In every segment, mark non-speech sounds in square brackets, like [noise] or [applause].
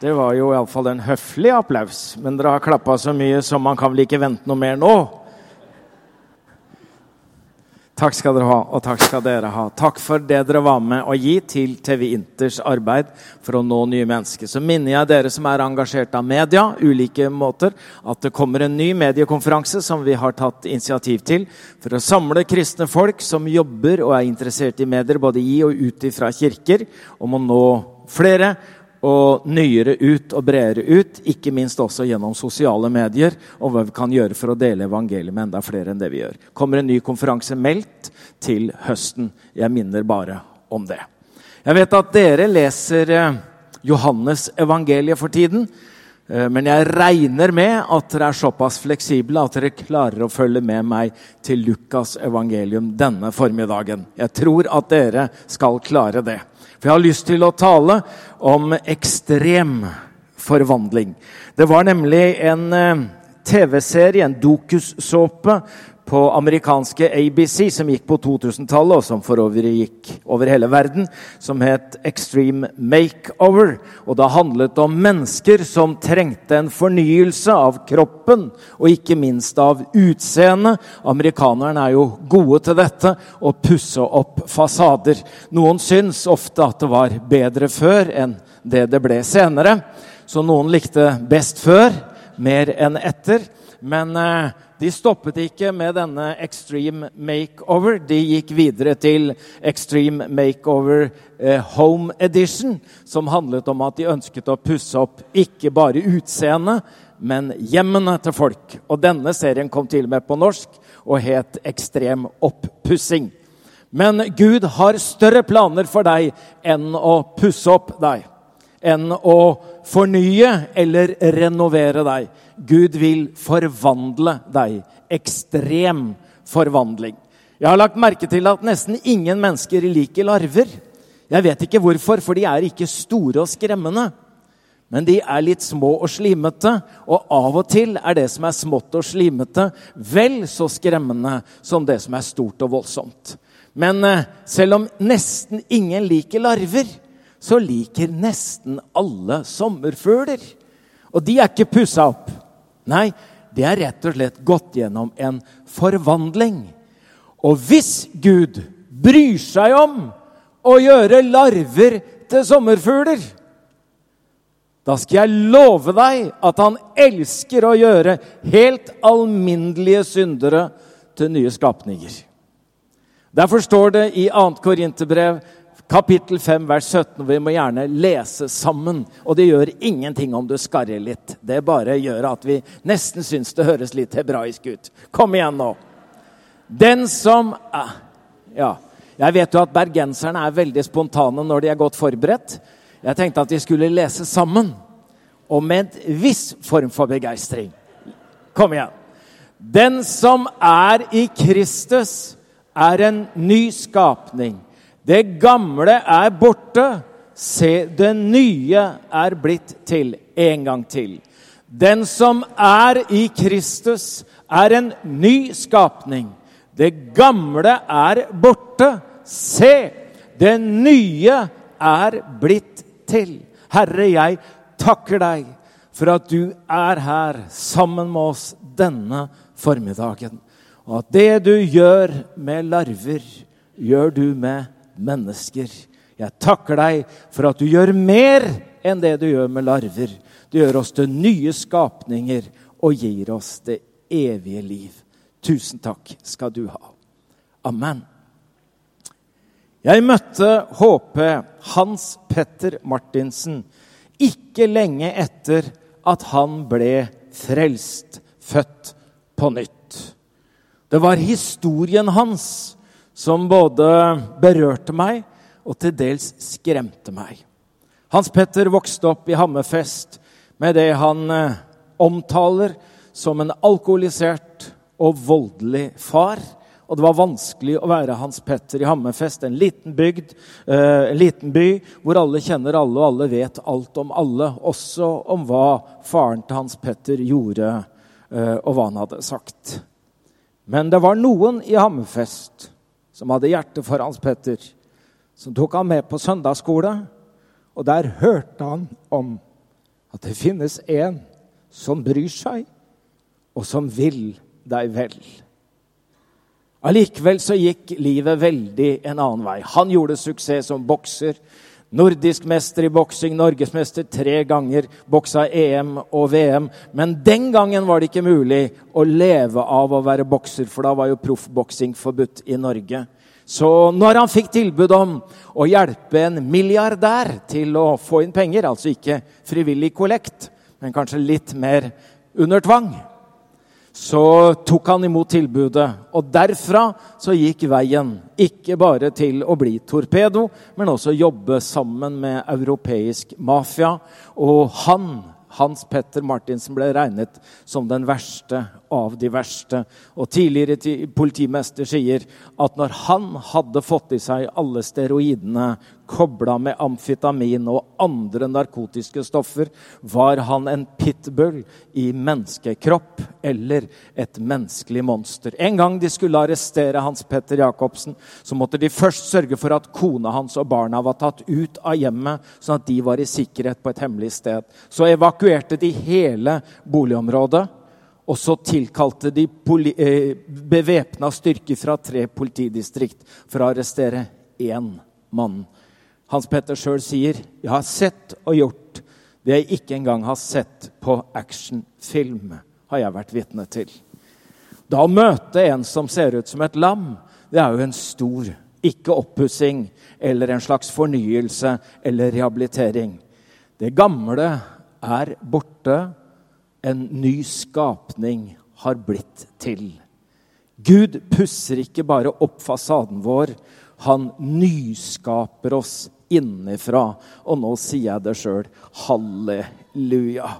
Det var jo iallfall en høflig applaus, men dere har klappa så mye så man kan vel ikke vente noe mer nå? Takk skal dere ha, og takk skal dere ha. Takk for det dere var med å gi til TV Inters arbeid for å nå nye mennesker. Så minner jeg dere som er engasjert av media, ulike måter, at det kommer en ny mediekonferanse som vi har tatt initiativ til for å samle kristne folk som jobber og er interessert i medier både i og ut fra kirker, om å nå flere og nyere ut og bredere ut, ikke minst også gjennom sosiale medier, og hva vi kan gjøre for å dele evangeliet med enda flere enn det vi gjør. kommer en ny konferanse meldt til høsten. Jeg minner bare om det. Jeg vet at dere leser eh, Johannes evangeliet for tiden. Eh, men jeg regner med at dere er såpass fleksible at dere klarer å følge med meg til Lukas evangelium denne formiddagen. Jeg tror at dere skal klare det. For jeg har lyst til å tale om ekstrem forvandling. Det var nemlig en eh, TV-serie, en dokussåpe, på amerikanske ABC, som gikk på 2000-tallet, og som for øvrig gikk over hele verden, som het Extreme Makeover. Og det handlet om mennesker som trengte en fornyelse av kroppen, og ikke minst av utseendet. Amerikanerne er jo gode til dette, å pusse opp fasader. Noen syns ofte at det var bedre før enn det det ble senere. Så noen likte best før mer enn etter. Men eh, de stoppet ikke med denne Extreme Makeover. De gikk videre til Extreme Makeover eh, Home Edition, som handlet om at de ønsket å pusse opp ikke bare utseendet, men hjemmene til folk. Og denne serien kom til og med på norsk og het Ekstrem oppussing. Men Gud har større planer for deg enn å pusse opp deg enn å fornye eller renovere deg. Gud vil forvandle deg. Ekstrem forvandling. Jeg har lagt merke til at nesten ingen mennesker liker larver. Jeg vet ikke hvorfor, for de er ikke store og skremmende. Men de er litt små og slimete, og av og til er det som er smått og slimete, vel så skremmende som det som er stort og voldsomt. Men eh, selv om nesten ingen liker larver, så liker nesten alle sommerfugler. Og de er ikke pussa opp. Nei, de er rett og slett gått gjennom en forvandling. Og hvis Gud bryr seg om å gjøre larver til sommerfugler, da skal jeg love deg at han elsker å gjøre helt alminnelige syndere til nye skapninger. Derfor står det i 2. Korinterbrev kapittel 5, vers 17. Vi må gjerne lese sammen. Og det gjør ingenting om du skarrer litt. Det bare gjør at vi nesten syns det høres litt hebraisk ut. Kom igjen nå. Den som Ja, jeg vet jo at bergenserne er veldig spontane når de er godt forberedt. Jeg tenkte at vi skulle lese sammen, og med en viss form for begeistring. Kom igjen. Den som er i Kristus, er en ny skapning. Det gamle er borte. Se, det nye er blitt til. En gang til. Den som er i Kristus, er en ny skapning. Det gamle er borte. Se, det nye er blitt til. Herre, jeg takker deg for at du er her sammen med oss denne formiddagen. Og at det du gjør med larver, gjør du med mennesker. Jeg takker deg for at du gjør mer enn det du gjør med larver. Du gjør oss til nye skapninger og gir oss det evige liv. Tusen takk skal du ha. Amen. Jeg møtte HP Hans Petter Martinsen ikke lenge etter at han ble frelst, født på nytt. Det var historien hans som både berørte meg og til dels skremte meg. Hans Petter vokste opp i Hammerfest med det han eh, omtaler som en alkoholisert og voldelig far. Og det var vanskelig å være Hans Petter i Hammerfest, en liten bygd, eh, en liten by hvor alle kjenner alle, og alle vet alt om alle. Også om hva faren til Hans Petter gjorde, eh, og hva han hadde sagt. Men det var noen i Hammerfest som hadde hjerte for Hans Petter, som tok han med på søndagsskole. Og der hørte han om at det finnes en som bryr seg, og som vil deg vel. Allikevel så gikk livet veldig en annen vei. Han gjorde suksess som bokser. Nordisk mester i boksing, norgesmester tre ganger, boksa EM og VM. Men den gangen var det ikke mulig å leve av å være bokser, for da var jo proffboksing forbudt i Norge. Så når han fikk tilbud om å hjelpe en milliardær til å få inn penger, altså ikke frivillig kollekt, men kanskje litt mer under tvang, så tok han imot tilbudet. Og derfra så gikk veien ikke bare til å bli torpedo, men også jobbe sammen med europeisk mafia. Og han hans Petter Martinsen ble regnet som den verste av de verste. Og tidligere politimester sier at når han hadde fått i seg alle steroidene kobla med amfetamin og andre narkotiske stoffer, var han en pitbull i menneskekropp eller et menneskelig monster. En gang de skulle arrestere Hans Petter Jacobsen, så måtte de først sørge for at kona hans og barna var tatt ut av hjemmet, sånn at de var i sikkerhet på et hemmelig sted. Så evakuerte de hele boligområdet. Og så tilkalte de eh, bevæpna styrker fra tre politidistrikt for å arrestere én mann. Hans Petter sjøl sier, 'Jeg har sett og gjort det jeg ikke engang har sett på actionfilm', har jeg vært vitne til. Da å møte en som ser ut som et lam, det er jo en stor ikke oppussing eller en slags fornyelse eller rehabilitering. Det gamle er borte en ny skapning har blitt til. Gud pusser ikke bare opp fasaden vår, han nyskaper oss innenfra. Og nå sier jeg det sjøl. Halleluja.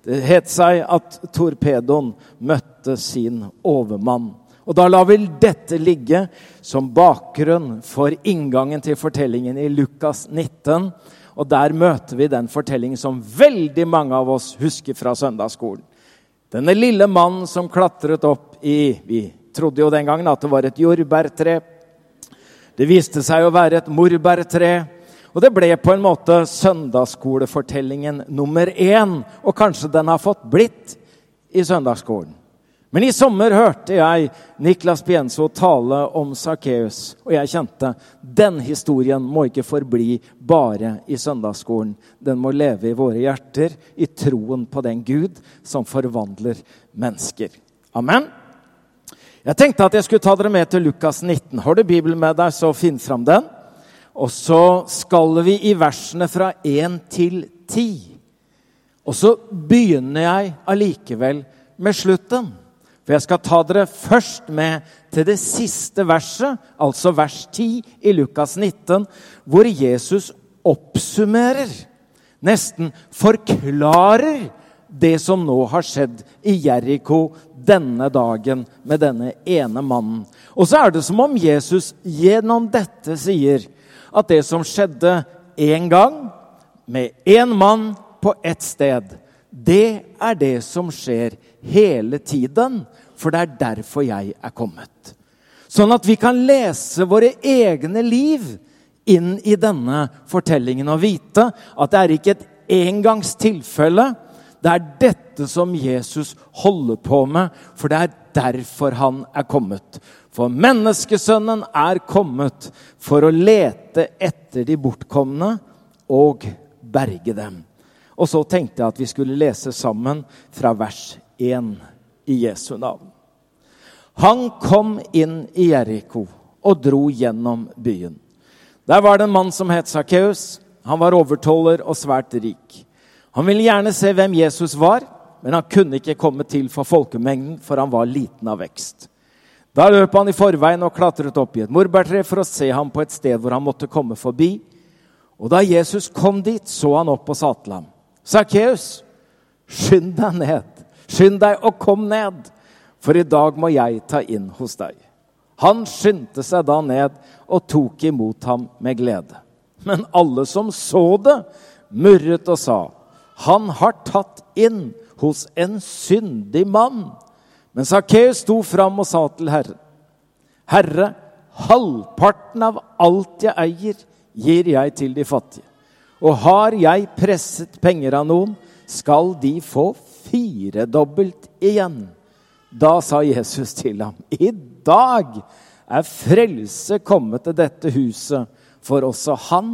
Det het seg at torpedoen møtte sin overmann. Og da lar vi dette ligge som bakgrunn for inngangen til fortellingen i Lukas 19. Og der møter vi den fortellingen som veldig mange av oss husker fra søndagsskolen. Denne lille mannen som klatret opp i Vi trodde jo den gangen at det var et jordbærtre. Det viste seg å være et morbærtre. Og det ble på en måte søndagsskolefortellingen nummer én. Og kanskje den har fått blitt i søndagsskolen. Men i sommer hørte jeg Niklas Pienso tale om Sakkeus, og jeg kjente den historien må ikke forbli bare i søndagsskolen. Den må leve i våre hjerter, i troen på den Gud som forvandler mennesker. Amen. Jeg tenkte at jeg skulle ta dere med til Lukas 19. Har du Bibelen med deg, så finn fram den. Og så skal vi i versene fra 1 til 10. Og så begynner jeg allikevel med slutten. For jeg skal ta dere først med til det siste verset, altså vers 10 i Lukas 19, hvor Jesus oppsummerer, nesten forklarer, det som nå har skjedd i Jeriko denne dagen med denne ene mannen. Og så er det som om Jesus gjennom dette sier at det som skjedde én gang, med én mann på ett sted, det er det som skjer hele tiden for det er derfor jeg er kommet. Sånn at vi kan lese våre egne liv inn i denne fortellingen og vite at det er ikke et engangstilfelle. Det er dette som Jesus holder på med, for det er derfor han er kommet. For menneskesønnen er kommet for å lete etter de bortkomne og berge dem. Og så tenkte jeg at vi skulle lese sammen fra vers 1 i Jesu navn. Han kom inn i Jeriko og dro gjennom byen. Der var det en mann som het Sakkeus. Han var overtoller og svært rik. Han ville gjerne se hvem Jesus var, men han kunne ikke komme til for folkemengden, for han var liten av vekst. Da løp han i forveien og klatret opp i et morbærtre for å se ham på et sted hvor han måtte komme forbi. Og da Jesus kom dit, så han opp og sa til ham, 'Sakkeus, skynd deg ned. skynd deg og kom ned, for i dag må jeg ta inn hos deg. Han skyndte seg da ned og tok imot ham med glede. Men alle som så det, murret og sa, han har tatt inn hos en syndig mann. Men Sakkeus sto fram og sa til Herren, Herre, halvparten av alt jeg eier, gir jeg til de fattige. Og har jeg presset penger av noen, skal de få firedobbelt igjen. Da sa Jesus til ham, i dag er frelse kommet til dette huset, for også han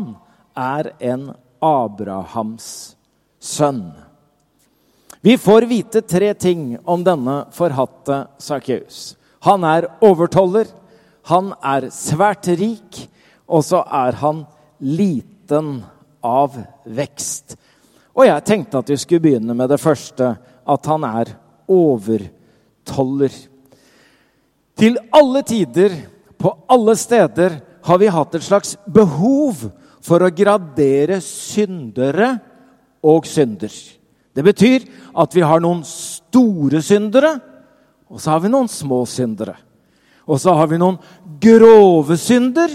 er en Abrahams sønn. Vi får vite tre ting om denne forhatte Sakkeus. Han er overtoller, han er svært rik, og så er han liten av vekst. Og jeg tenkte at vi skulle begynne med det første, at han er overtoller. Til alle tider, på alle steder, har vi hatt et slags behov for å gradere syndere og synder. Det betyr at vi har noen store syndere, og så har vi noen små syndere. Og så har vi noen grove synder,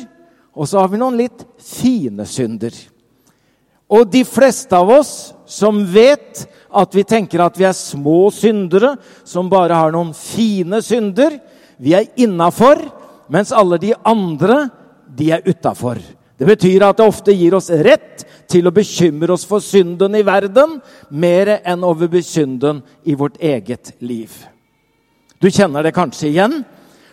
og så har vi noen litt fine synder. Og de fleste av oss som vet at vi tenker at vi er små syndere, som bare har noen fine synder, vi er innafor, mens alle de andre, de er utafor. Det betyr at det ofte gir oss rett til å bekymre oss for synden i verden mer enn over synden i vårt eget liv. Du kjenner det kanskje igjen?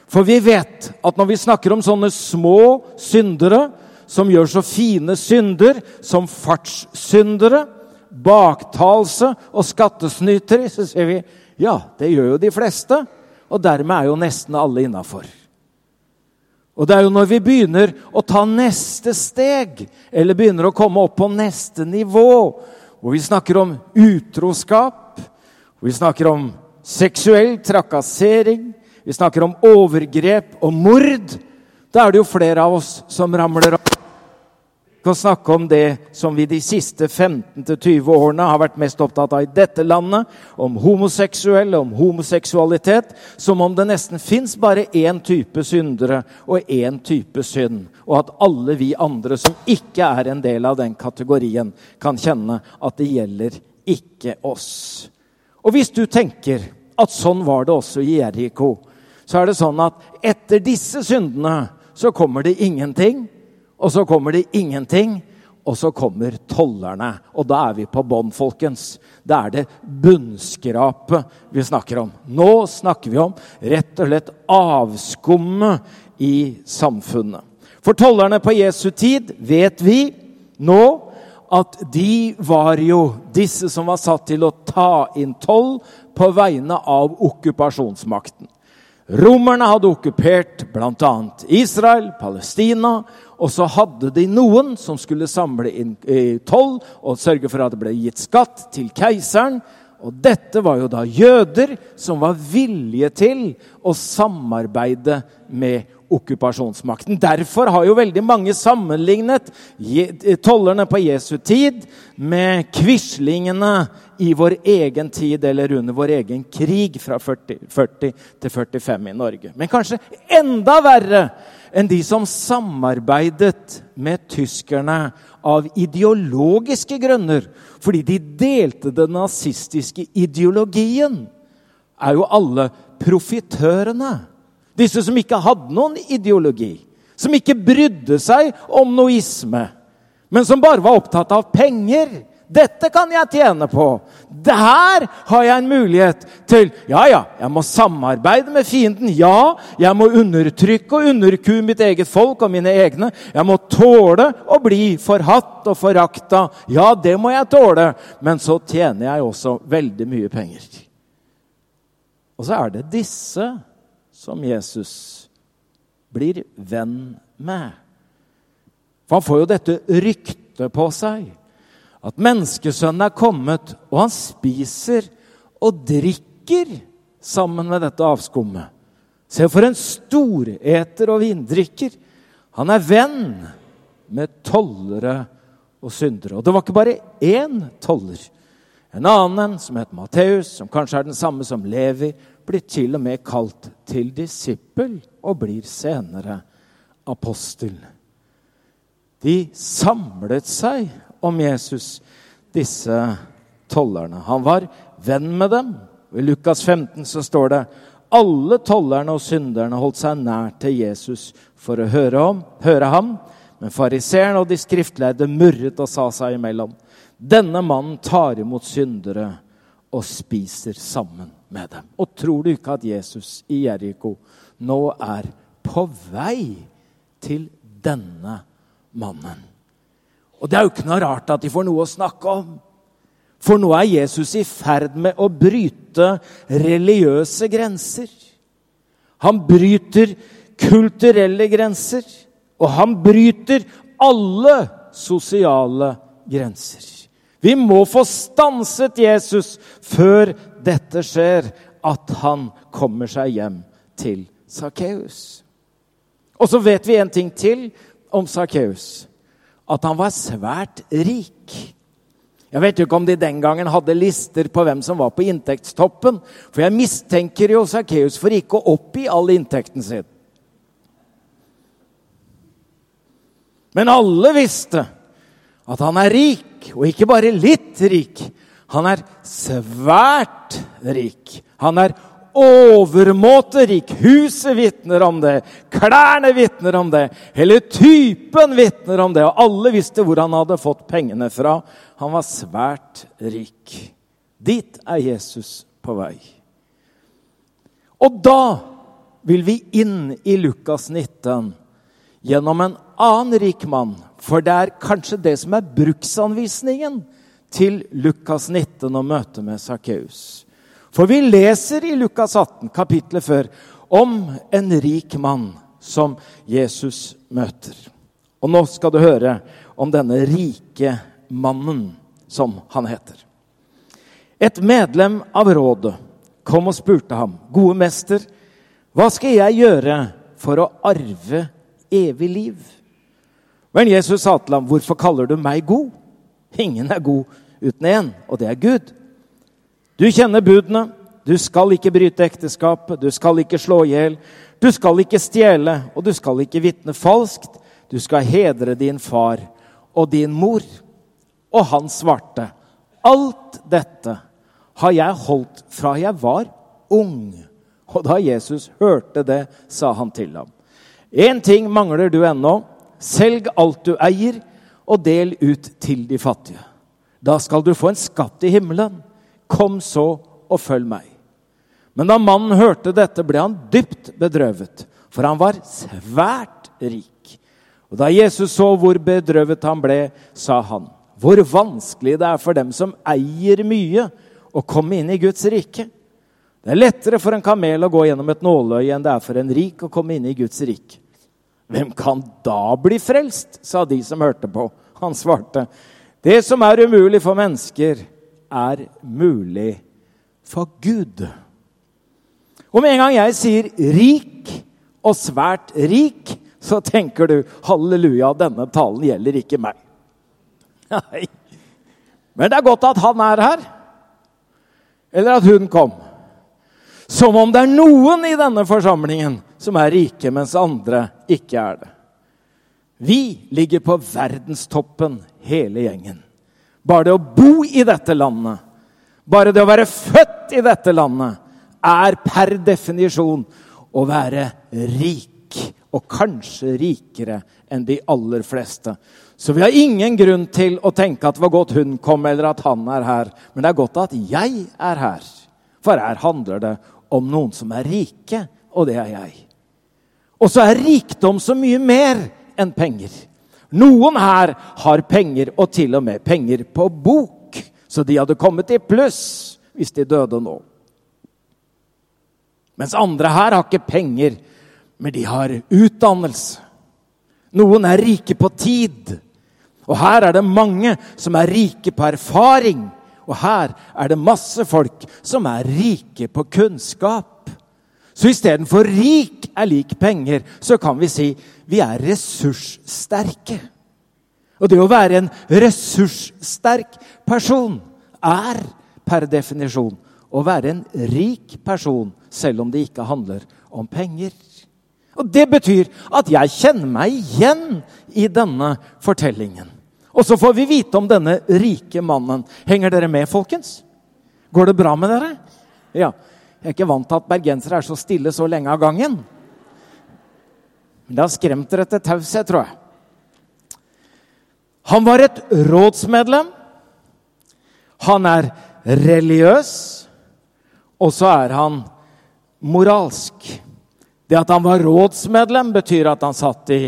For vi vet at når vi snakker om sånne små syndere, som gjør så fine synder som fartssyndere, baktalelse og skattesnytere, så sier vi ja, det gjør jo de fleste. Og dermed er jo nesten alle innafor. Og det er jo når vi begynner å ta neste steg, eller begynner å komme opp på neste nivå, hvor vi snakker om utroskap, hvor vi snakker om seksuell trakassering, vi snakker om overgrep og mord, da er det jo flere av oss som ramler av skal snakke om det som vi de siste 15-20 årene har vært mest opptatt av i dette landet, om homoseksuelle, om homoseksualitet, som om det nesten fins bare én type syndere og én type synd, og at alle vi andre som ikke er en del av den kategorien, kan kjenne at det gjelder ikke oss. Og hvis du tenker at sånn var det også i Jeriko, så er det sånn at etter disse syndene så kommer det ingenting. Og så kommer det ingenting, og så kommer tollerne. Og da er vi på bånn, folkens. Da er det bunnskrapet vi snakker om. Nå snakker vi om rett og slett avskummet i samfunnet. For tollerne på Jesu tid vet vi nå at de var jo disse som var satt til å ta inn toll på vegne av okkupasjonsmakten. Romerne hadde okkupert bl.a. Israel, Palestina og så hadde de noen som skulle samle inn eh, toll og sørge for at det ble gitt skatt til keiseren. Og dette var jo da jøder som var villige til å samarbeide med okkupasjonsmakten. Derfor har jo veldig mange sammenlignet tollerne på Jesu tid med quislingene i vår egen tid eller under vår egen krig fra 40, 40 til 45 i Norge. Men kanskje enda verre enn de som samarbeidet med tyskerne av ideologiske grunner, fordi de delte den nazistiske ideologien, er jo alle profitørene. Disse som ikke hadde noen ideologi, som ikke brydde seg om noisme, men som bare var opptatt av penger dette kan jeg tjene på. Der har jeg en mulighet til Ja, ja, jeg må samarbeide med fienden. Ja, jeg må undertrykke og underkue mitt eget folk og mine egne. Jeg må tåle å bli forhatt og forakta. Ja, det må jeg tåle. Men så tjener jeg også veldig mye penger. Og så er det disse som Jesus blir venn med. For han får jo dette ryktet på seg at menneskesønnen er kommet, og han spiser og drikker sammen med dette avskummet. Se for en storeter og vindrikker. Han er venn med tollere og syndere. Og det var ikke bare én toller En annen, som het Matteus, som kanskje er den samme som Levi, blir til og med kalt til disippel og blir senere apostel. De samlet seg om Jesus, disse tollerne. Han var venn med dem. I Lukas 15 så står det alle tollerne og synderne holdt seg nær til Jesus for å høre, om, høre ham. Men fariseerne og de skriftlærde murret og sa seg imellom. Denne mannen tar imot syndere og spiser sammen med dem. Og tror du ikke at Jesus i Jeriko nå er på vei til denne mannen? Og det er jo ikke noe rart at de får noe å snakke om. For nå er Jesus i ferd med å bryte religiøse grenser. Han bryter kulturelle grenser, og han bryter alle sosiale grenser. Vi må få stanset Jesus før dette skjer, at han kommer seg hjem til Sakkeus. Og så vet vi en ting til om Sakkeus. At han var svært rik. Jeg vet jo ikke om de den gangen hadde lister på hvem som var på inntektstoppen. For jeg mistenker jo Sakkeus for ikke å oppgi all inntekten sin. Men alle visste at han er rik, og ikke bare litt rik. Han er svært rik. Han er overmåte rik. Huset vitner om det, klærne vitner om det, hele typen vitner om det. Og alle visste hvor han hadde fått pengene fra. Han var svært rik. Dit er Jesus på vei. Og da vil vi inn i Lukas 19 gjennom en annen rik mann. For det er kanskje det som er bruksanvisningen til Lukas 19 og møtet med Sakkeus. For vi leser i Lukas 18, kapittelet før, om en rik mann som Jesus møter. Og nå skal du høre om denne rike mannen, som han heter. Et medlem av rådet kom og spurte ham, 'Gode mester, hva skal jeg gjøre for å arve evig liv?' Men Jesus sa til ham, 'Hvorfor kaller du meg god?' Ingen er god uten én, og det er Gud. Du kjenner budene. Du skal ikke bryte ekteskapet, du skal ikke slå i hjel, du skal ikke stjele, og du skal ikke vitne falskt. Du skal hedre din far og din mor. Og han svarte, alt dette har jeg holdt fra jeg var ung. Og da Jesus hørte det, sa han til ham, én ting mangler du ennå. Selg alt du eier, og del ut til de fattige. Da skal du få en skatt i himmelen. Kom så og følg meg. Men da mannen hørte dette, ble han dypt bedrøvet, for han var svært rik. Og da Jesus så hvor bedrøvet han ble, sa han, hvor vanskelig det er for dem som eier mye, å komme inn i Guds rike. Det er lettere for en kamel å gå gjennom et nåløye enn det er for en rik å komme inn i Guds rike. Hvem kan da bli frelst? sa de som hørte på. Han svarte, det som er umulig for mennesker, er mulig for Gud. Og med en gang jeg sier rik og svært rik, så tenker du halleluja, denne talen gjelder ikke meg. Nei. Men det er godt at han er her. Eller at hun kom. Som om det er noen i denne forsamlingen som er rike, mens andre ikke er det. Vi ligger på verdenstoppen, hele gjengen. Bare det å bo i dette landet, bare det å være født i dette landet, er per definisjon å være rik. Og kanskje rikere enn de aller fleste. Så vi har ingen grunn til å tenke at det var godt hun kom, eller at han er her. Men det er godt at jeg er her. For her handler det om noen som er rike, og det er jeg. Og så er rikdom så mye mer enn penger. Noen her har penger, og til og med penger på bok. Så de hadde kommet i pluss hvis de døde nå. Mens andre her har ikke penger, men de har utdannelse. Noen er rike på tid. Og her er det mange som er rike på erfaring. Og her er det masse folk som er rike på kunnskap. Så istedenfor rik er lik penger, så kan vi si vi er ressurssterke. Og det å være en ressurssterk person er per definisjon å være en rik person, selv om det ikke handler om penger. Og Det betyr at jeg kjenner meg igjen i denne fortellingen. Og så får vi vite om denne rike mannen. Henger dere med, folkens? Går det bra med dere? Ja. Jeg er ikke vant til at bergensere er så stille så lenge av gangen. Men det har skremt dere til taushet, tror jeg. Han var et rådsmedlem. Han er religiøs. Og så er han moralsk. Det at han var rådsmedlem, betyr at han satt i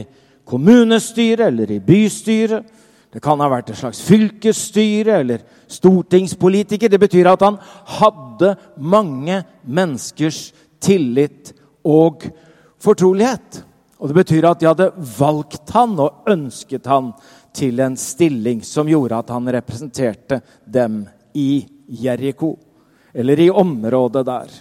kommunestyret eller i bystyret. Det kan ha vært et slags fylkesstyre eller stortingspolitiker. Det betyr at han hadde mange menneskers tillit og fortrolighet. Og det betyr at de hadde valgt han og ønsket han til en stilling som gjorde at han representerte dem i Jeriko, eller i området der.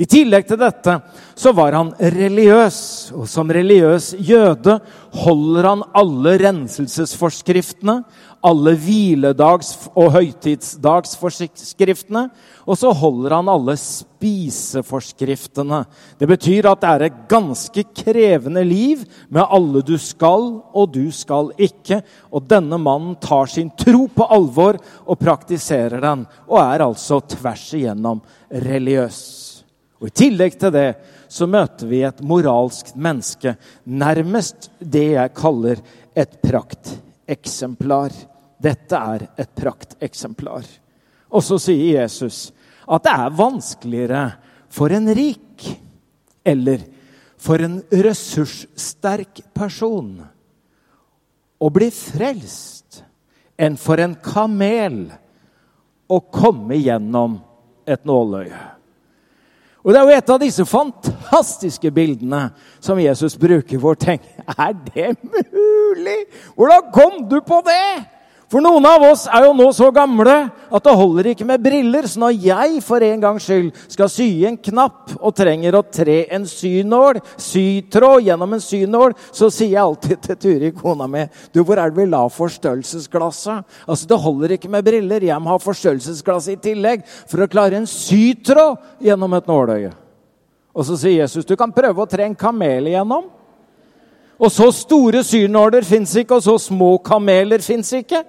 I tillegg til dette så var han religiøs, og som religiøs jøde holder han alle renselsesforskriftene, alle hviledags- og høytidsdagsforskriftene, og så holder han alle spiseforskriftene. Det betyr at det er et ganske krevende liv med alle du skal og du skal ikke. Og denne mannen tar sin tro på alvor og praktiserer den, og er altså tvers igjennom religiøs. Og I tillegg til det så møter vi et moralsk menneske, nærmest det jeg kaller et prakteksemplar. Dette er et prakteksemplar. Og så sier Jesus at det er vanskeligere for en rik eller for en ressurssterk person å bli frelst enn for en kamel å komme gjennom et nåløye. Og Det er jo et av disse fantastiske bildene som Jesus bruker for å tenke Er det mulig? Hvordan kom du på det? For noen av oss er jo nå så gamle at det holder ikke med briller. Så når jeg for en gangs skyld skal sy en knapp og trenger å tre en synål, sytråd gjennom en synål, så sier jeg alltid til Turi, kona mi, du, hvor er det vi la forstørrelsesglasset? Altså, Det holder ikke med briller. Jeg må ha forstørrelsesglass i tillegg for å klare en sytråd gjennom et nåløye. Og så sier Jesus, du kan prøve å tre en kamel igjennom. Og så store synåler fins ikke, og så små kameler fins ikke.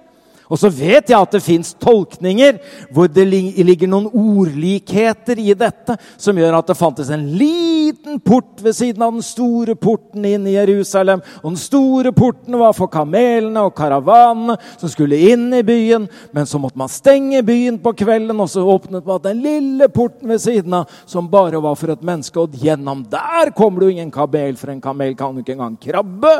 Og så vet jeg at det fins tolkninger hvor det ligger noen ordlikheter i dette som gjør at det fantes en liten port ved siden av den store porten inn i Jerusalem. Og den store porten var for kamelene og karavanene som skulle inn i byen. Men så måtte man stenge byen på kvelden, og så åpnet man den lille porten ved siden av som bare var for et menneske. Og gjennom der kommer det jo ingen kamel, for en kamel kan jo ikke engang krabbe.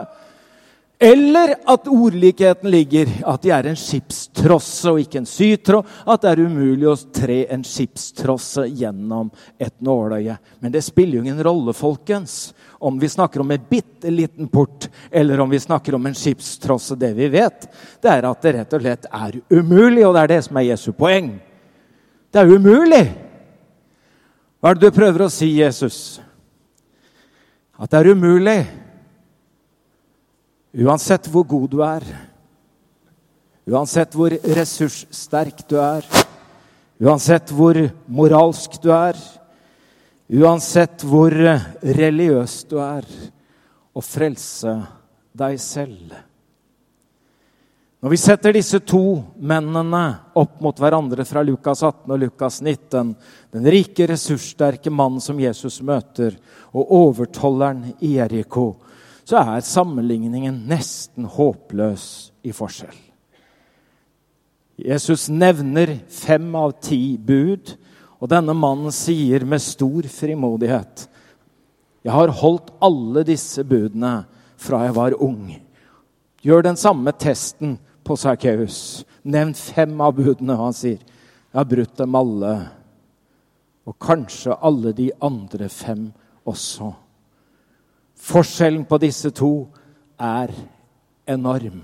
Eller at ordlikheten ligger at de er en skipstrosse og ikke en sytråd. At det er umulig å tre en skipstrosse gjennom et nåløye. Men det spiller jo ingen rolle, folkens, om vi snakker om en bitte liten port eller om vi snakker om en skipstrosse. Det vi vet, det er at det rett og slett er umulig, og det er det som er Jesu poeng. Det er umulig. Hva er det du prøver å si, Jesus? At det er umulig. Uansett hvor god du er, uansett hvor ressurssterk du er, uansett hvor moralsk du er, uansett hvor religiøs du er, å frelse deg selv. Når vi setter disse to mennene opp mot hverandre fra Lukas 18 og Lukas 19, den rike, ressurssterke mannen som Jesus møter, og overtolleren i Eriko, så er sammenligningen nesten håpløs i forskjell. Jesus nevner fem av ti bud, og denne mannen sier med stor frimodighet Jeg har holdt alle disse budene fra jeg var ung. Gjør den samme testen på Sakkeus. Nevn fem av budene, og han sier jeg har brutt dem alle. Og kanskje alle de andre fem også. Forskjellen på disse to er enorm.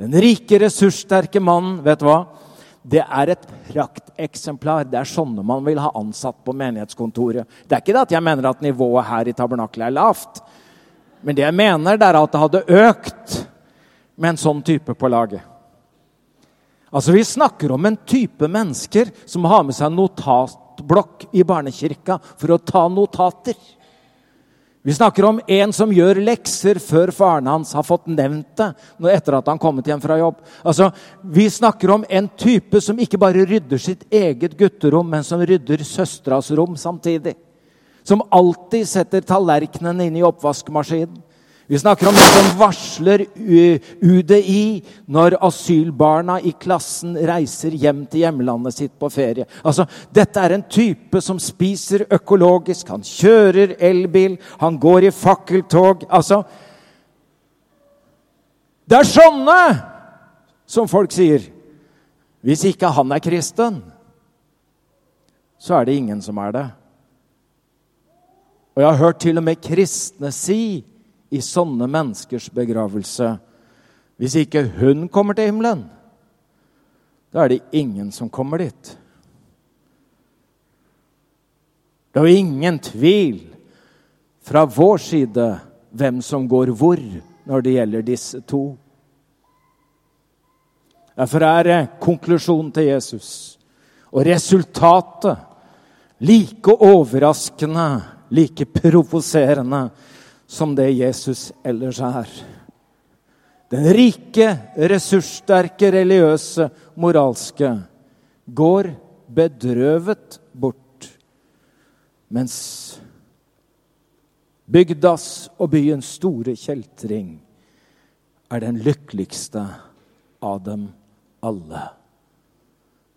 Den rike, ressurssterke mannen, vet du hva? Det er et prakteksemplar. Det er sånne man vil ha ansatt på menighetskontoret. Det er ikke det at jeg mener at nivået her i tabernakelet er lavt. Men det jeg mener, det er at det hadde økt med en sånn type på laget. Altså, Vi snakker om en type mennesker som har med seg notatblokk i barnekirka for å ta notater. Vi snakker om en som gjør lekser før faren hans har fått nevnt det etter at han kommet hjem fra jobb. Altså, Vi snakker om en type som ikke bare rydder sitt eget gutterom, men som rydder søstras rom samtidig. Som alltid setter tallerkenene inn i oppvaskmaskinen. Vi snakker om en som varsler UDI når asylbarna i klassen reiser hjem til hjemlandet sitt på ferie. Altså, Dette er en type som spiser økologisk, han kjører elbil, han går i fakkeltog. Altså Det er sånne som folk sier. Hvis ikke han er kristen, så er det ingen som er det. Og jeg har hørt til og med kristne si i sånne menneskers begravelse. Hvis ikke hun kommer til himmelen, da er det ingen som kommer dit. Det er jo ingen tvil fra vår side hvem som går hvor når det gjelder disse to. Derfor er konklusjonen til Jesus og resultatet like overraskende, like provoserende som det Jesus ellers er. Den rike, ressurssterke, religiøse, moralske går bedrøvet bort, mens bygdas og byens store kjeltring er den lykkeligste av dem alle.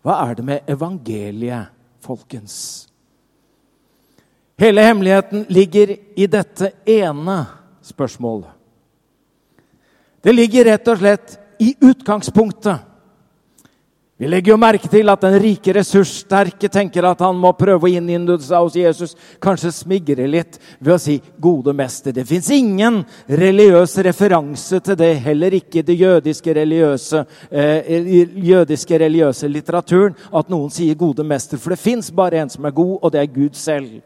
Hva er det med evangeliet, folkens? Hele hemmeligheten ligger i dette ene spørsmålet. Det ligger rett og slett i utgangspunktet. Vi legger jo merke til at den rike, ressurssterke tenker at han må prøve å innynde seg hos Jesus. Kanskje smigre litt ved å si 'gode mester'. Det fins ingen religiøs referanse til det, heller ikke i den jødiske religiøse, eh, jødiske religiøse litteraturen, at noen sier 'gode mester'. For det fins bare en som er god, og det er Gud selv.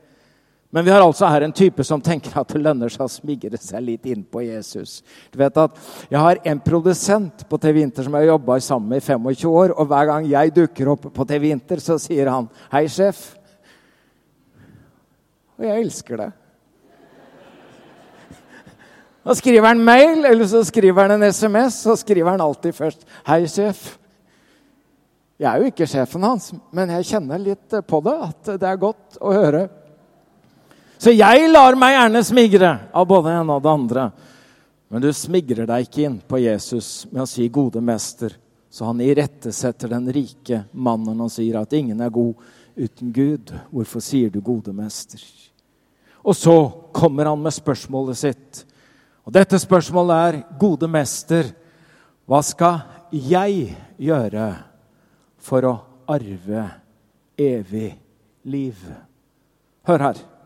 Men vi har altså her en type som tenker at det lønner seg å smigre seg litt inn på Jesus. Du vet at Jeg har en produsent på TV Inter som jeg har jobba sammen med i 25 år. Og hver gang jeg dukker opp på TV Inter, så sier han 'Hei, sjef'. Og jeg elsker det. Da skriver han mail, eller så skriver han en SMS, så skriver han alltid først 'Hei, sjef'. Jeg er jo ikke sjefen hans, men jeg kjenner litt på det, at det er godt å høre. Så jeg lar meg gjerne smigre av både det ene og det andre. Men du smigrer deg ikke inn på Jesus med å si 'gode mester'. Så han irettesetter den rike mannen og sier at ingen er god uten Gud. Hvorfor sier du 'gode mester'? Og så kommer han med spørsmålet sitt. Og dette spørsmålet er 'Gode mester, hva skal jeg gjøre for å arve evig liv?' Hør her.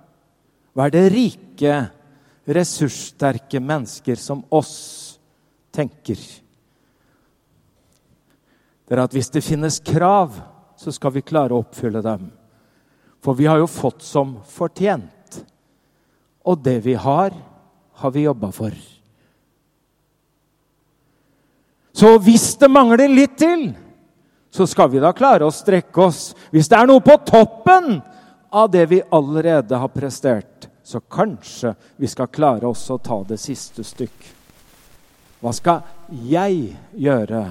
Hva er det rike, ressurssterke mennesker som oss tenker? Det er at hvis det finnes krav, så skal vi klare å oppfylle dem. For vi har jo fått som fortjent. Og det vi har, har vi jobba for. Så hvis det mangler litt til, så skal vi da klare å strekke oss. Hvis det er noe på toppen av det vi allerede har prestert, så kanskje vi skal klare oss å ta det siste stykk. Hva skal jeg gjøre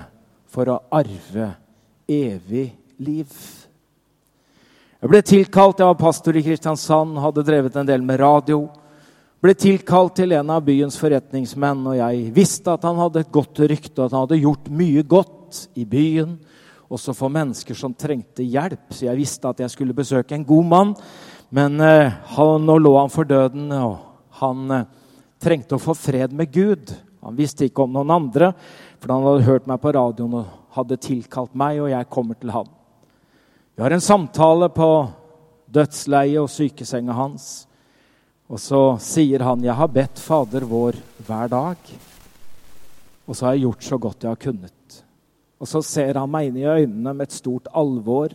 for å arve evig liv? Jeg ble tilkalt, jeg var pastor i Kristiansand, hadde drevet en del med radio. Ble tilkalt til en av byens forretningsmenn, og jeg visste at han hadde et godt rykte, at han hadde gjort mye godt i byen også for mennesker som trengte hjelp. Så jeg visste at jeg skulle besøke en god mann. Men eh, han, nå lå han for døden, og han eh, trengte å få fred med Gud. Han visste ikke om noen andre, for han hadde hørt meg på radioen og hadde tilkalt meg, og jeg kommer til ham. Vi har en samtale på dødsleiet og sykesenga hans. Og så sier han, 'Jeg har bedt Fader vår hver dag.' Og så har jeg gjort så godt jeg har kunnet. Og så ser han meg inn i øynene med et stort alvor.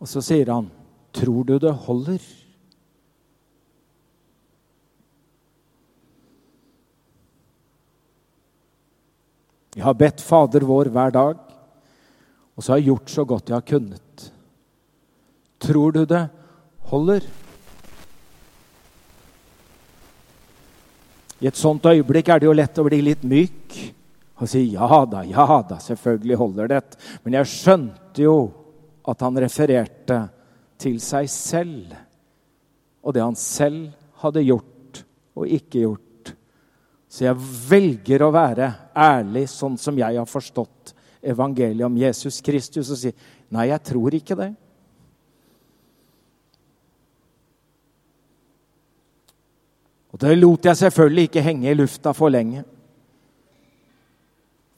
Og så sier han, 'Tror du det holder?' Jeg har bedt Fader vår hver dag. Og så har jeg gjort så godt jeg har kunnet. Tror du det holder? I et sånt øyeblikk er det jo lett å bli litt myk og si ja da, ja da, selvfølgelig holder det. Men jeg skjønte jo at han refererte til seg selv og det han selv hadde gjort og ikke gjort. Så jeg velger å være ærlig sånn som jeg har forstått evangeliet om Jesus Kristus, og si nei, jeg tror ikke det. Og det lot jeg selvfølgelig ikke henge i lufta for lenge.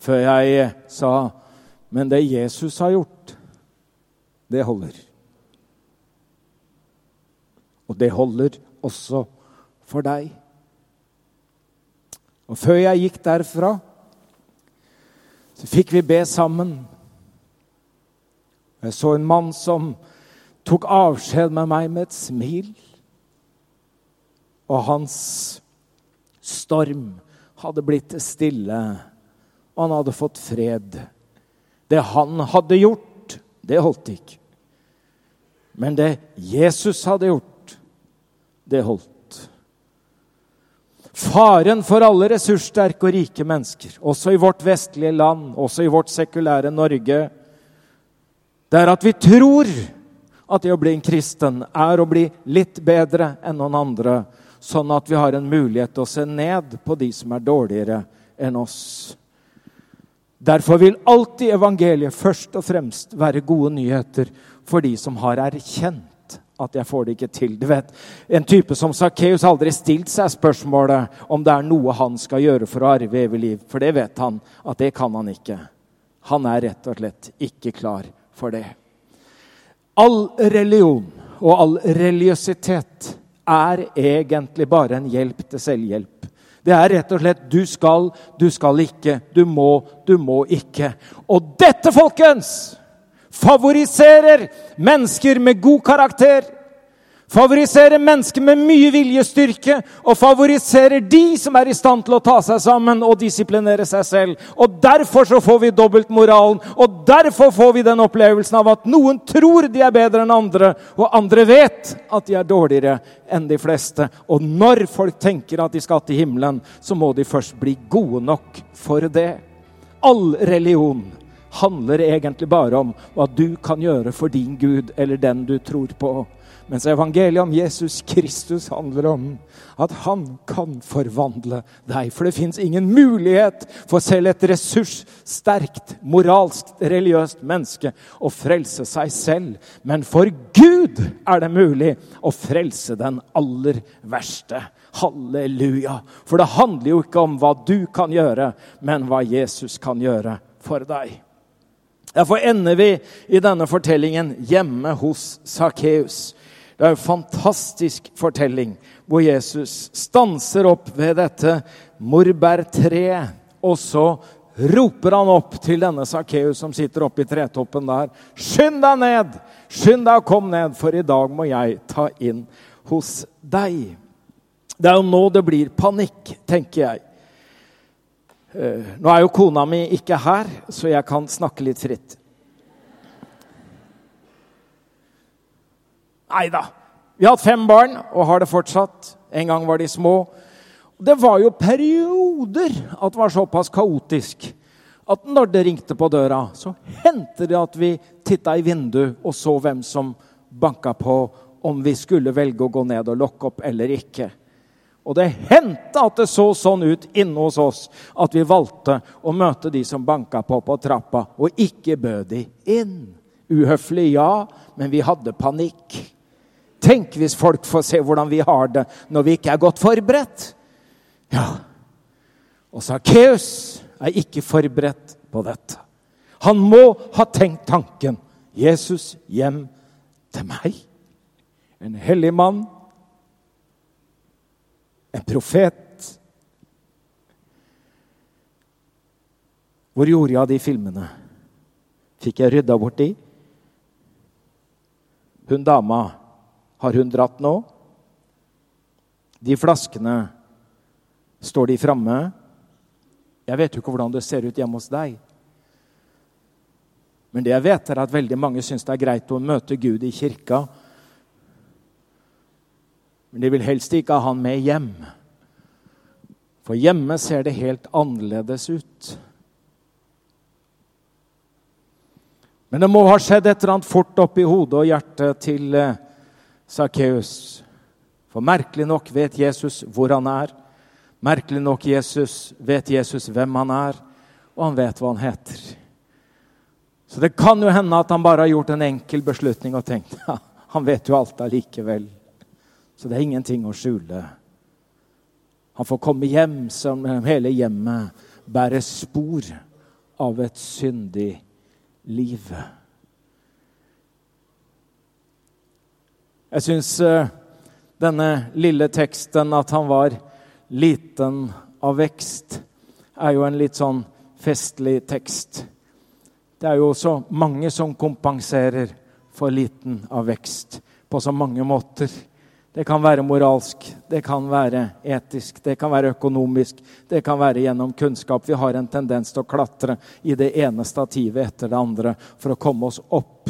Før jeg sa Men det Jesus har gjort, det holder. Og det holder også for deg. Og før jeg gikk derfra, så fikk vi be sammen. Jeg så en mann som tok avskjed med meg med et smil. Og hans storm hadde blitt stille, og han hadde fått fred. Det han hadde gjort, det holdt ikke. Men det Jesus hadde gjort, det holdt. Faren for alle ressurssterke og rike mennesker, også i vårt vestlige land, også i vårt sekulære Norge, det er at vi tror at det å bli en kristen er å bli litt bedre enn noen andre sånn at vi har en mulighet til å se ned på de som er dårligere enn oss. Derfor vil alltid evangeliet først og fremst være gode nyheter for de som har erkjent at jeg får det ikke til. Du vet, En type som Sakkeus har aldri stilt seg spørsmålet om det er noe han skal gjøre for å arve evig liv, for det vet han at det kan han ikke. Han er rett og slett ikke klar for det. All religion og all religiøsitet er egentlig bare en hjelp til selvhjelp. Det er rett og slett du skal, du skal ikke, du må, du må ikke. Og dette, folkens, favoriserer mennesker med god karakter Favoriserer mennesker med mye viljestyrke og favoriserer de som er i stand til å ta seg sammen og disiplinere seg selv. Og Derfor så får vi dobbeltmoralen, og derfor får vi den opplevelsen av at noen tror de er bedre enn andre, og andre vet at de er dårligere enn de fleste. Og når folk tenker at de skal til himmelen, så må de først bli gode nok for det. All religion handler egentlig bare om hva du kan gjøre for din Gud eller den du tror på. Mens evangeliet om Jesus Kristus handler om at han kan forvandle deg. For det fins ingen mulighet for selv et ressurssterkt, moralsk, religiøst menneske å frelse seg selv. Men for Gud er det mulig å frelse den aller verste. Halleluja. For det handler jo ikke om hva du kan gjøre, men hva Jesus kan gjøre for deg. Derfor ender vi i denne fortellingen hjemme hos Sakkeus. Det er en fantastisk fortelling hvor Jesus stanser opp ved dette morbærtreet. Og så roper han opp til denne Sakkeus som sitter oppe i tretoppen der. Skynd deg ned! Skynd deg og kom ned, for i dag må jeg ta inn hos deg. Det er jo nå det blir panikk, tenker jeg. Eh, nå er jo kona mi ikke her, så jeg kan snakke litt fritt. Nei da. Vi har hatt fem barn og har det fortsatt. En gang var de små. Det var jo perioder at det var såpass kaotisk at når det ringte på døra, så hendte det at vi titta i vinduet og så hvem som banka på, om vi skulle velge å gå ned og lokke opp eller ikke. Og det hendte at det så sånn ut inne hos oss at vi valgte å møte de som banka på på trappa, og ikke bød de inn. Uhøflig, ja, men vi hadde panikk. Tenk hvis folk får se hvordan vi har det når vi ikke er godt forberedt. Ja. Og Sakkeus er ikke forberedt på dette. Han må ha tenkt tanken Jesus hjem til meg. En hellig mann. En profet. Hvor gjorde jeg av de filmene? Fikk jeg rydda bort de? Hun dama har hun dratt nå? De flaskene, står de framme? Jeg vet jo ikke hvordan det ser ut hjemme hos deg. Men det jeg vet, er at veldig mange syns det er greit å møte Gud i kirka. Men de vil helst ikke ha han med hjem. For hjemme ser det helt annerledes ut. Men det må ha skjedd et eller annet fort oppi hodet og hjertet til eh, Sakkeus. For merkelig nok vet Jesus hvor han er. Merkelig nok Jesus vet Jesus hvem han er, og han vet hva han heter. Så det kan jo hende at han bare har gjort en enkel beslutning og tenkt [laughs] ja, han vet jo alt allikevel. Så det er ingenting å skjule. Han får komme hjem som hele hjemmet bærer spor av et syndig liv. Jeg syns uh, denne lille teksten, at han var liten av vekst, er jo en litt sånn festlig tekst. Det er jo så mange som kompenserer for liten av vekst på så mange måter. Det kan være moralsk, det kan være etisk, det kan være økonomisk, det kan være gjennom kunnskap. Vi har en tendens til å klatre i det ene stativet etter det andre for å komme oss opp.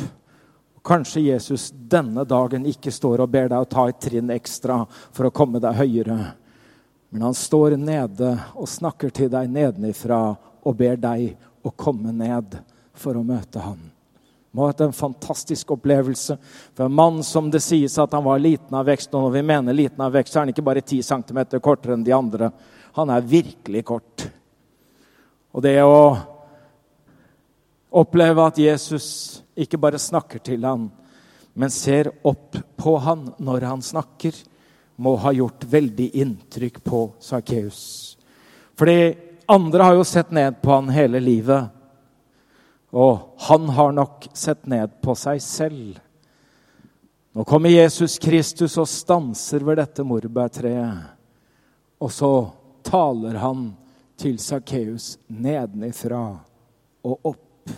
Kanskje Jesus denne dagen ikke står og ber deg å ta et trinn ekstra for å komme deg høyere. Men han står nede og snakker til deg nedenifra og ber deg å komme ned for å møte han må ha hatt en fantastisk opplevelse. For en mann som det sies at han var liten av vekst, og når vi mener liten av vekst, så er han ikke bare 10 cm kortere enn de andre. Han er virkelig kort. Og det å oppleve at Jesus ikke bare snakker til han, men ser opp på han når han snakker, må ha gjort veldig inntrykk på Sakkeus. Fordi andre har jo sett ned på han hele livet. Og han har nok sett ned på seg selv. Nå kommer Jesus Kristus og stanser ved dette morbærtreet. Og så taler han til Sakkeus nedenifra og opp.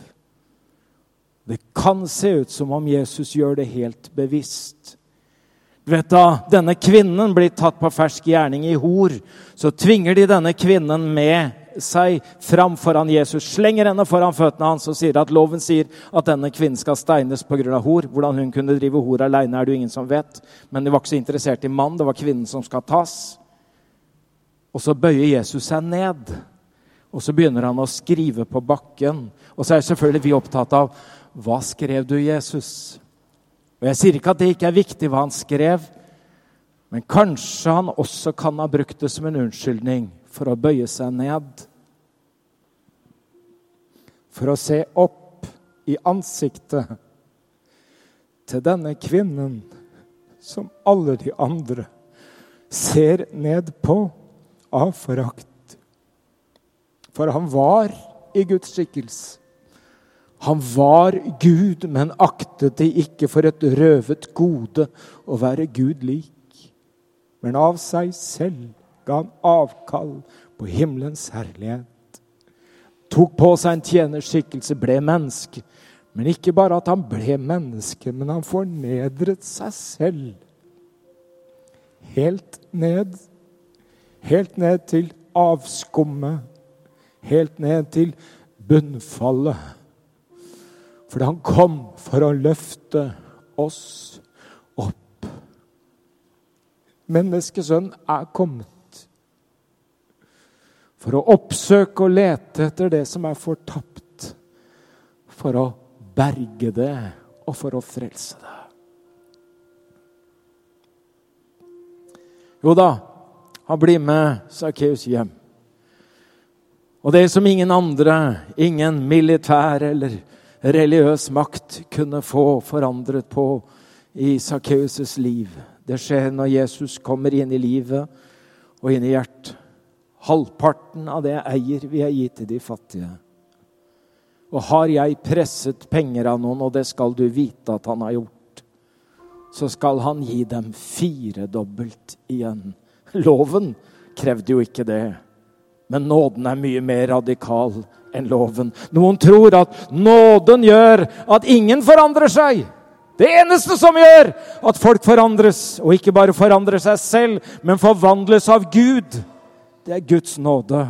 Det kan se ut som om Jesus gjør det helt bevisst. Du vet Da denne kvinnen blir tatt på fersk gjerning i hor, så tvinger de denne kvinnen med seg fram foran Jesus, slenger henne foran føttene hans og sier at loven sier at denne kvinnen skal steines pga. hor. Hvordan hun kunne drive hor alene, er det jo ingen som vet. Men de var ikke så interessert i mann, det var kvinnen som skal tas. Og så bøyer Jesus seg ned, og så begynner han å skrive på bakken. Og så er selvfølgelig vi opptatt av hva skrev du, Jesus? Og Jeg sier ikke at det ikke er viktig hva han skrev, men kanskje han også kan ha brukt det som en unnskyldning for å bøye seg ned. For å se opp i ansiktet til denne kvinnen som alle de andre ser ned på av forakt. For han var i Guds skikkelse. Han var Gud, men aktet det ikke for et røvet gode å være Gud lik. Men av seg selv ga han avkall på himmelens herlighet. Tok på seg en tjenerskikkelse, ble menneske. Men ikke bare at han ble menneske, men han fornedret seg selv. Helt ned. Helt ned til avskummet. Helt ned til bunnfallet. For han kom for å løfte oss opp. Menneskesønnen er kommet for å oppsøke og lete etter det som er fortapt, for å berge det og for å frelse det. Jo da, han blir med Sakkeus hjem. Og det som ingen andre, ingen militær eller religiøs makt kunne få forandret på i Sakkeus' liv, det skjer når Jesus kommer inn i livet og inn i hjertet. Halvparten av det jeg eier, vil jeg gi til de fattige. Og har jeg presset penger av noen, og det skal du vite at han har gjort, så skal han gi dem firedobbelt igjen. Loven krevde jo ikke det. Men nåden er mye mer radikal enn loven. Noen tror at nåden gjør at ingen forandrer seg. Det eneste som gjør at folk forandres, og ikke bare forandrer seg selv, men forvandles av Gud, det er Guds nåde.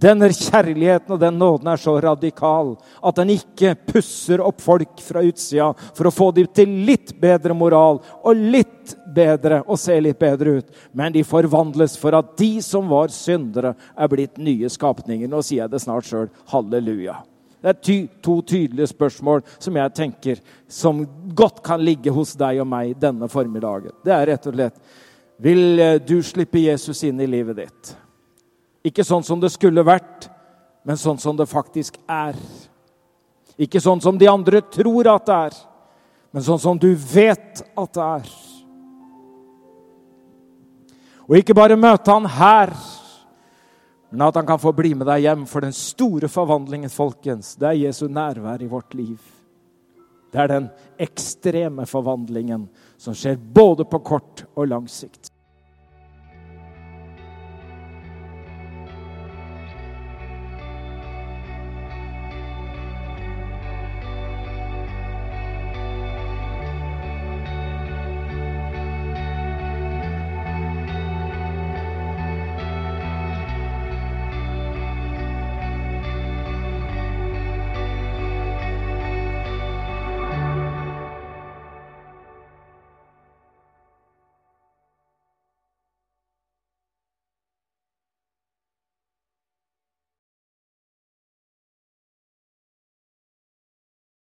Denne kjærligheten og den nåden er så radikal at den ikke pusser opp folk fra utsida for å få dem til litt bedre moral og litt bedre og se litt bedre ut. Men de forvandles for at de som var syndere, er blitt nye skapninger. Nå sier jeg det snart sjøl. Halleluja. Det er ty to tydelige spørsmål som jeg tenker som godt kan ligge hos deg og meg denne formiddagen. Det er rett og slett Vil du slippe Jesus inn i livet ditt? Ikke sånn som det skulle vært, men sånn som det faktisk er. Ikke sånn som de andre tror at det er, men sånn som du vet at det er. Og ikke bare møte han her, men at han kan få bli med deg hjem. For den store forvandlingen, folkens, det er Jesu nærvær i vårt liv. Det er den ekstreme forvandlingen som skjer både på kort og lang sikt.